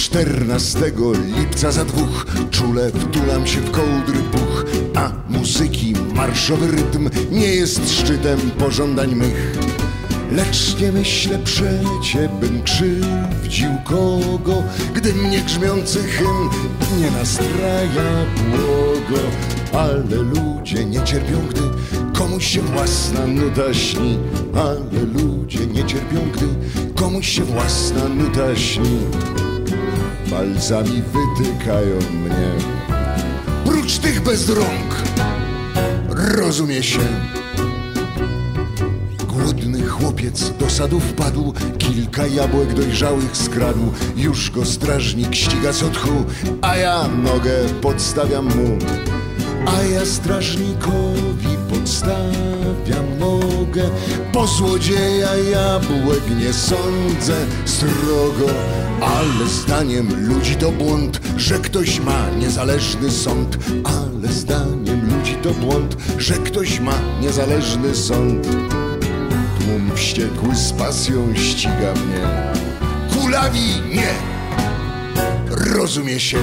14 lipca za dwóch czule wtulam się w kołdry puch, a muzyki marszowy rytm nie jest szczytem pożądań mych. Lecz nie myślę przecie, bym krzywdził kogo, gdy mnie grzmiący hymn nie nastraja błogo. Ale ludzie nie cierpią, gdy komuś się własna nuda śni. Ale ludzie nie cierpią, gdy komuś się własna nuda śni. Palcami wytykają mnie, prócz tych bez rąk, rozumie się. Głodny chłopiec do sadu wpadł, kilka jabłek dojrzałych skradł. Już go strażnik ściga z otchu, a ja nogę podstawiam mu. A ja strażnikowi podstawiam nogę, bo złodzieja jabłek nie sądzę srogo. Ale zdaniem ludzi to błąd, że ktoś ma niezależny sąd. Ale zdaniem ludzi to błąd, że ktoś ma niezależny sąd. Tłum wściekły z pasją ściga mnie. Kulawi nie, rozumie się.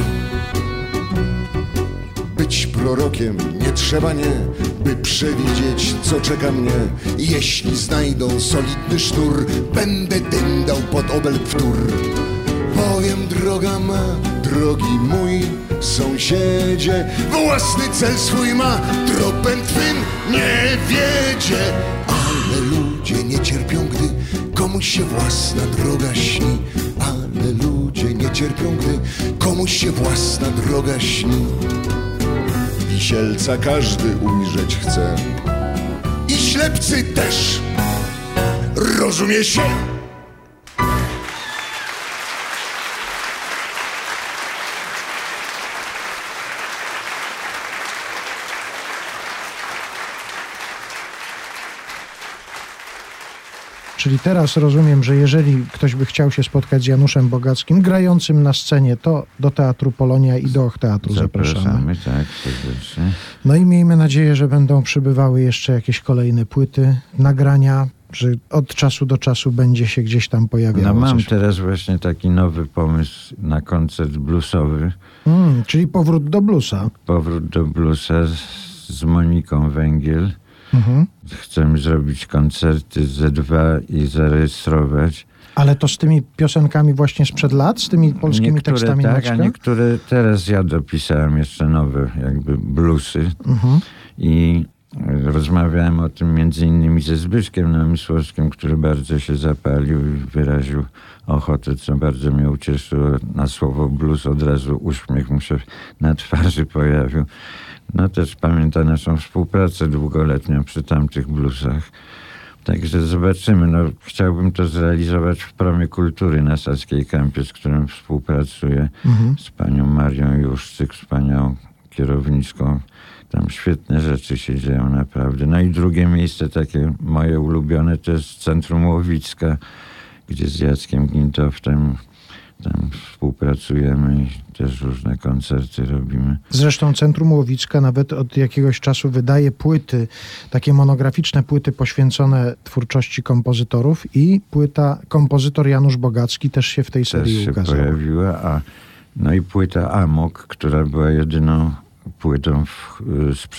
Być prorokiem nie trzeba nie, by przewidzieć, co czeka mnie. Jeśli znajdą solidny sznur, będę dyndał pod obelg wtór. Droga ma, drogi mój sąsiedzie, własny cel swój ma, tropem twym nie wiedzie. Ale ludzie nie cierpią, gdy komuś się własna droga śni. Ale ludzie nie cierpią, gdy komuś się własna droga śni. Wisielca każdy ujrzeć chce i ślepcy też, rozumie się? Czyli teraz rozumiem, że jeżeli ktoś by chciał się spotkać z Januszem Bogackim, grającym na scenie, to do Teatru Polonia i do Och Teatru zapraszamy. Zapraszamy, tak, serdecznie. No i miejmy nadzieję, że będą przybywały jeszcze jakieś kolejne płyty, nagrania, że od czasu do czasu będzie się gdzieś tam pojawiało No mam coś. teraz właśnie taki nowy pomysł na koncert bluesowy. Mm, czyli powrót do bluesa. Powrót do bluesa z, z Moniką Węgiel. Chcemy zrobić koncerty ze dwa i zarejestrować. Ale to z tymi piosenkami właśnie sprzed lat, z tymi polskimi niektóre tekstami tak, Maćka? a niektóre teraz ja dopisałem jeszcze nowe jakby bluesy. Mhm. I rozmawiałem o tym między innymi ze Zbyszkiem Namysłowskim, który bardzo się zapalił i wyraził ochotę, co bardzo mnie ucieszyło. Na słowo blues od razu uśmiech mu się na twarzy pojawił. No też pamięta naszą współpracę długoletnią przy tamtych bluesach. Także zobaczymy. No, chciałbym to zrealizować w Promie Kultury na Saskiej Kępie, z którym współpracuję z panią Marią Juszczyk, wspaniałą kierowniczką. Tam świetne rzeczy się dzieją naprawdę. No i drugie miejsce takie moje ulubione to jest Centrum Łowicka, gdzie z Jackiem Gintowtem tam współpracujemy i też różne koncerty robimy. Zresztą Centrum Łowicka nawet od jakiegoś czasu wydaje płyty, takie monograficzne płyty poświęcone twórczości kompozytorów i płyta kompozytor Janusz Bogacki też się w tej też serii się ukazała. pojawiła, a no i płyta Amok, która była jedyną płytą w,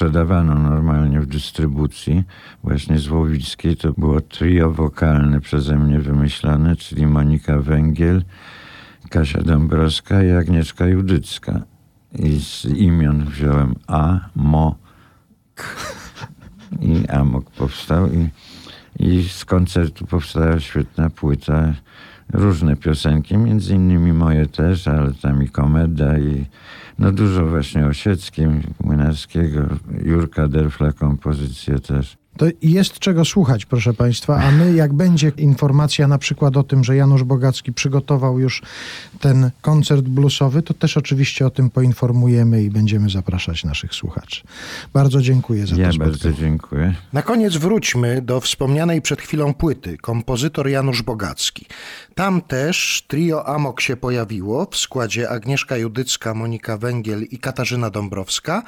y, normalnie w dystrybucji właśnie z Łowickiej. To było trio wokalne przeze mnie wymyślone, czyli Monika Węgiel, Kasia Dąbrowska i Agnieszka Judycka. I z imion wziąłem A, Mo, K. I Amok powstał i, i z koncertu powstała świetna płyta. Różne piosenki, między innymi moje też, ale tam i Komeda i no dużo właśnie Osieckim, Młynarskiego, Jurka Derfla kompozycje też. To jest czego słuchać, proszę Państwa, a my, jak będzie informacja na przykład o tym, że Janusz Bogacki przygotował już ten koncert bluesowy, to też oczywiście o tym poinformujemy i będziemy zapraszać naszych słuchaczy. Bardzo dziękuję za Ja to spotkanie. bardzo dziękuję. Na koniec wróćmy do wspomnianej przed chwilą płyty, kompozytor Janusz Bogacki. Tam też trio Amok się pojawiło w składzie Agnieszka Judycka, Monika Węgiel i Katarzyna Dąbrowska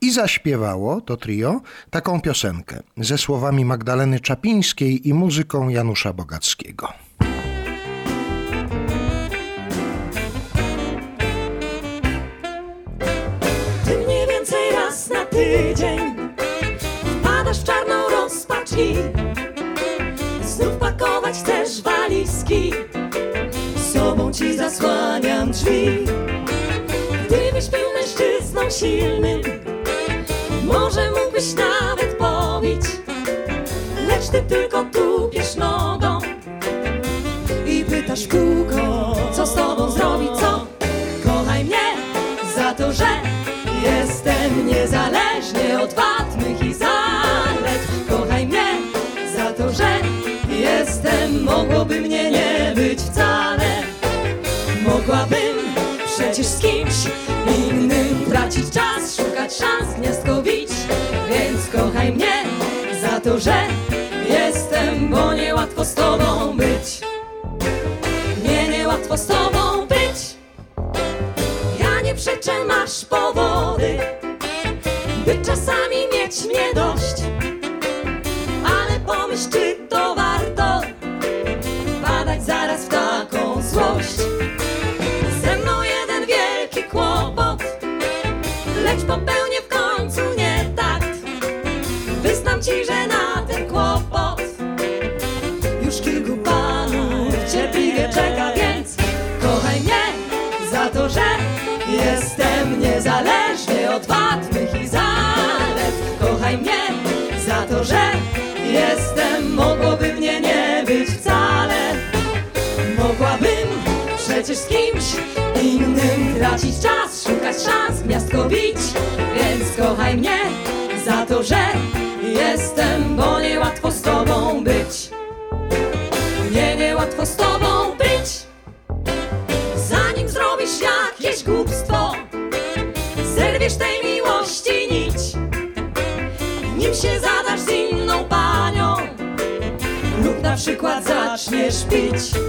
i zaśpiewało to trio taką piosenkę ze słowami Magdaleny Czapińskiej i muzyką Janusza Bogackiego. Ty mniej więcej raz na tydzień wpadasz w czarną rozpacz i znów pakować chcesz walizki. Sobą ci zasłaniam drzwi. Gdybyś był mężczyzną silnym, może mógłbyś nawet pobić. Ty tylko tupiesz nogą i pytasz kółko, co z tobą zrobić, co? Kochaj mnie za to, że jestem niezależny od wad mych i zalet. Kochaj mnie za to, że jestem, mogłoby mnie nie być wcale. Mogłabym przecież z kimś innym tracić czas, szukać szans, gniazdko bić. Więc kochaj mnie za to, że bo niełatwo z tobą być. Nie, niełatwo z tobą być. Ja nie przeczę, masz powody, by czasami mieć mnie dość. Ale pomyśl, czy tracić czas, szukać szans, gniazdko bić, więc kochaj mnie za to, że jestem, bo niełatwo z tobą być. Nie, niełatwo z tobą być. Zanim zrobisz jakieś głupstwo, zerwiesz tej miłości nić. Nim się zadasz z inną panią, lub na przykład zaczniesz pić.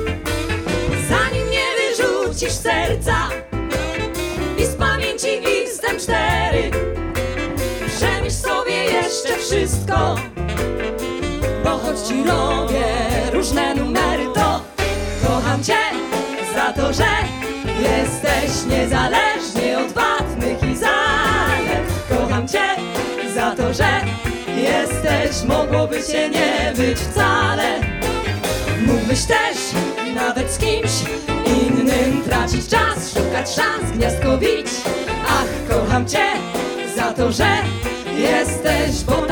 Bo choć ci robię różne numery, to kocham cię za to, że jesteś niezależny od wad mych i zalet. Kocham cię za to, że jesteś mogłoby cię nie być wcale. Mógłbyś też nawet z kimś innym tracić czas, szukać szans, gniazdko bić. Ach, kocham cię za to, że jesteś, bo